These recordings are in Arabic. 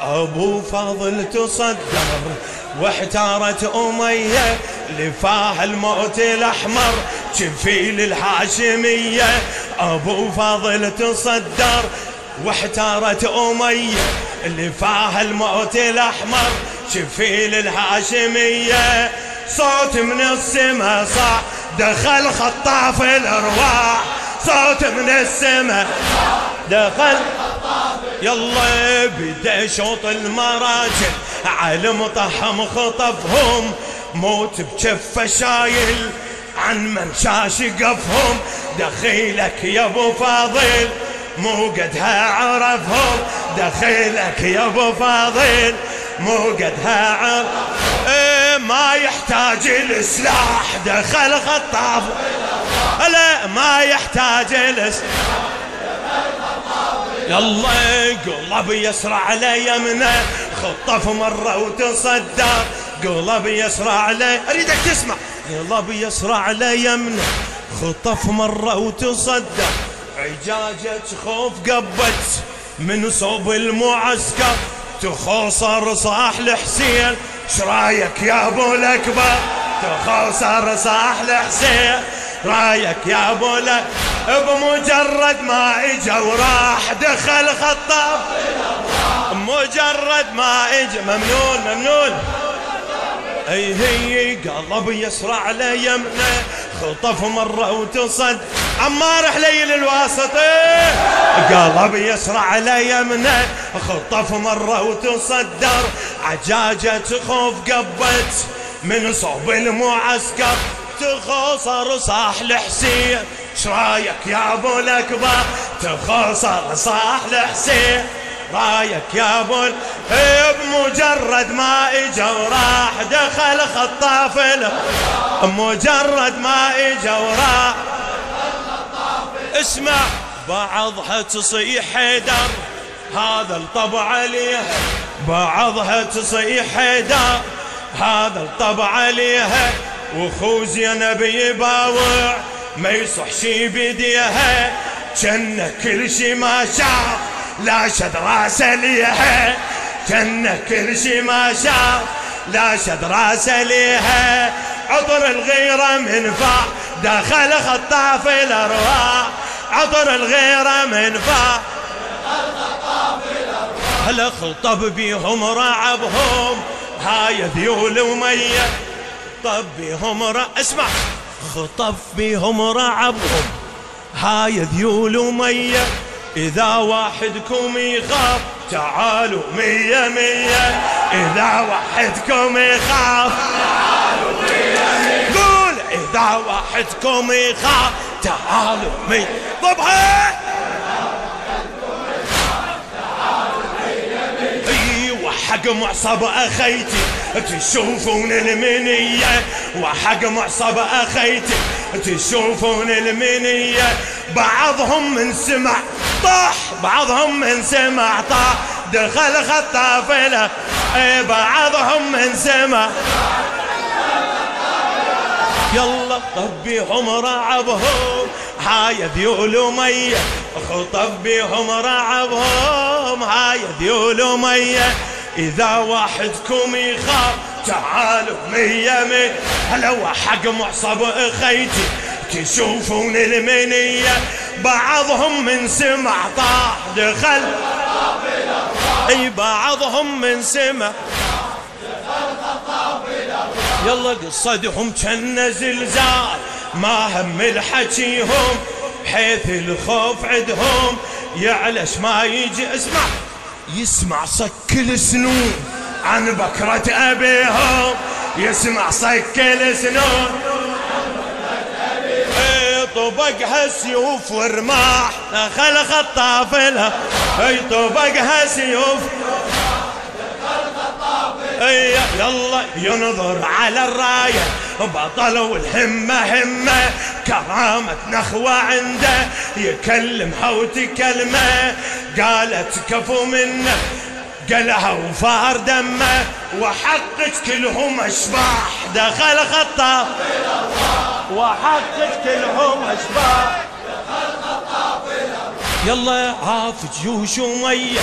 أبو فاضل تصدر واحتارت أمية لفاه الموت الأحمر جفيل الهاشميه أبو فاضل تصدر واحتارت أمية لفاه الموت الأحمر جفيل الهاشميه صوت من السما صاح دخل خطاف الأرواح. صوت من السما دخل يلا بدا شوط المراجل على مطحم خطفهم موت بجفة شايل عن من شاش قفهم دخيلك يا ابو فاضل مو قدها عرفهم دخيلك يا ابو فاضل مو قدها عرف إيه ما يحتاج السلاح دخل خطاف لا ما يحتاج السلاح. يلا قلب يسرع على يمنه خطف مرة وتصدر قلب يسرع على أريدك تسمع. قلب يسرع على يمنه خطف مرة وتصدر عجاجة خوف قبت من صوب المعسكر. تخوصر صاح لحسين شرايك يا أبو الأكبر؟ تخوصر صاح لحسين رايك يا أبو بمجرد ما إجا وراح دخل خطاب. مجرد ما اجا ممنون ممنون. أي هي قلب يسرع على يمنه خطف مرة وتصد عمار حليل الواسط قلب يسرع على يمنه خطف مرة وتصدر عجاجة خوف قبت. من صوب المعسكر. تخوصر صاح لحسين شرايك يا أبو الأكبر؟ تخوصر صاح لحسين رايك يا أبو بمجرد ما إجا وراح دخل خطاف مجرد ما إجا وراح اسمع بعضها تصيح حيدر هذا الطبع عليها بعضها تصيح حيدر هذا الطبع عليها وخو زينب يباوع ما يصح شي بديها. جنة كل شي ما شاف لا شد راسه ليها. جنة كل شي ما شاف لا شد راسه ليها. عطر الغيرة من فا دخل خطاف الأرواح. عطر الغيرة من فا هلا خطب بيهم رعبهم. هاي ذيول ومية. خطب بهم رع... اسمع. خطف بهم رعبهم هاي ذيول ومية إذا واحدكم يخاف تعالوا مية مية. إذا واحدكم يخاف تعالوا مية مية. قول إذا واحدكم يخاف تعالوا مية. ضبها حق معصب أخيتي. تشوفون المنية وحق معصب اخيتي تشوفون المنية. بعضهم من سمع طاح بعضهم من سمع طاح. دخل خطافله اي بعضهم من سمع. يلا طبيهم رعبهم. هاي ذيول ومية خطب بهم رعبهم. هاي ذيول ومية إذا واحدكم يخاف تعالوا مية مية. هلا وحق معصب خيتي تشوفون المنية؟ بعضهم من سمع طاح دخل إي بعضهم من سمع. يلا قصدهم كأن زلزال ما هم الحكيهم حيث الخوف عندهم. يعلش ما يجي اسمع. يسمع صك السنون عن بكرة أبيهم يسمع صك السنون طبقها سيوف ورماح دخل خطاف لها اي طبقها سيوف يلا ينظر على الراية. بطل والهمة همة. كرامة نخوة عنده. يكلمها وتكلمه. قالت كفو منه. قالها وفار دمه. وحقك كلهم أشباح. دخل خطة. وحقك كلهم أشباح. يلا عاف جيوش ومية.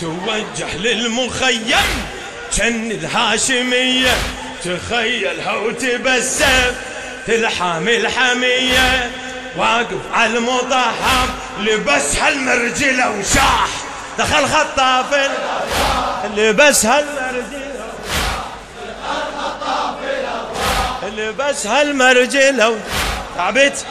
توجه للمخيم. كان الهاشمية تخيلها وتبسم تلحم الحمية. واقف على المطهر لبس هالمرجلة وشاح. دخل خطاف لبس هالمرجلة لبس هالمرجلة تعبت.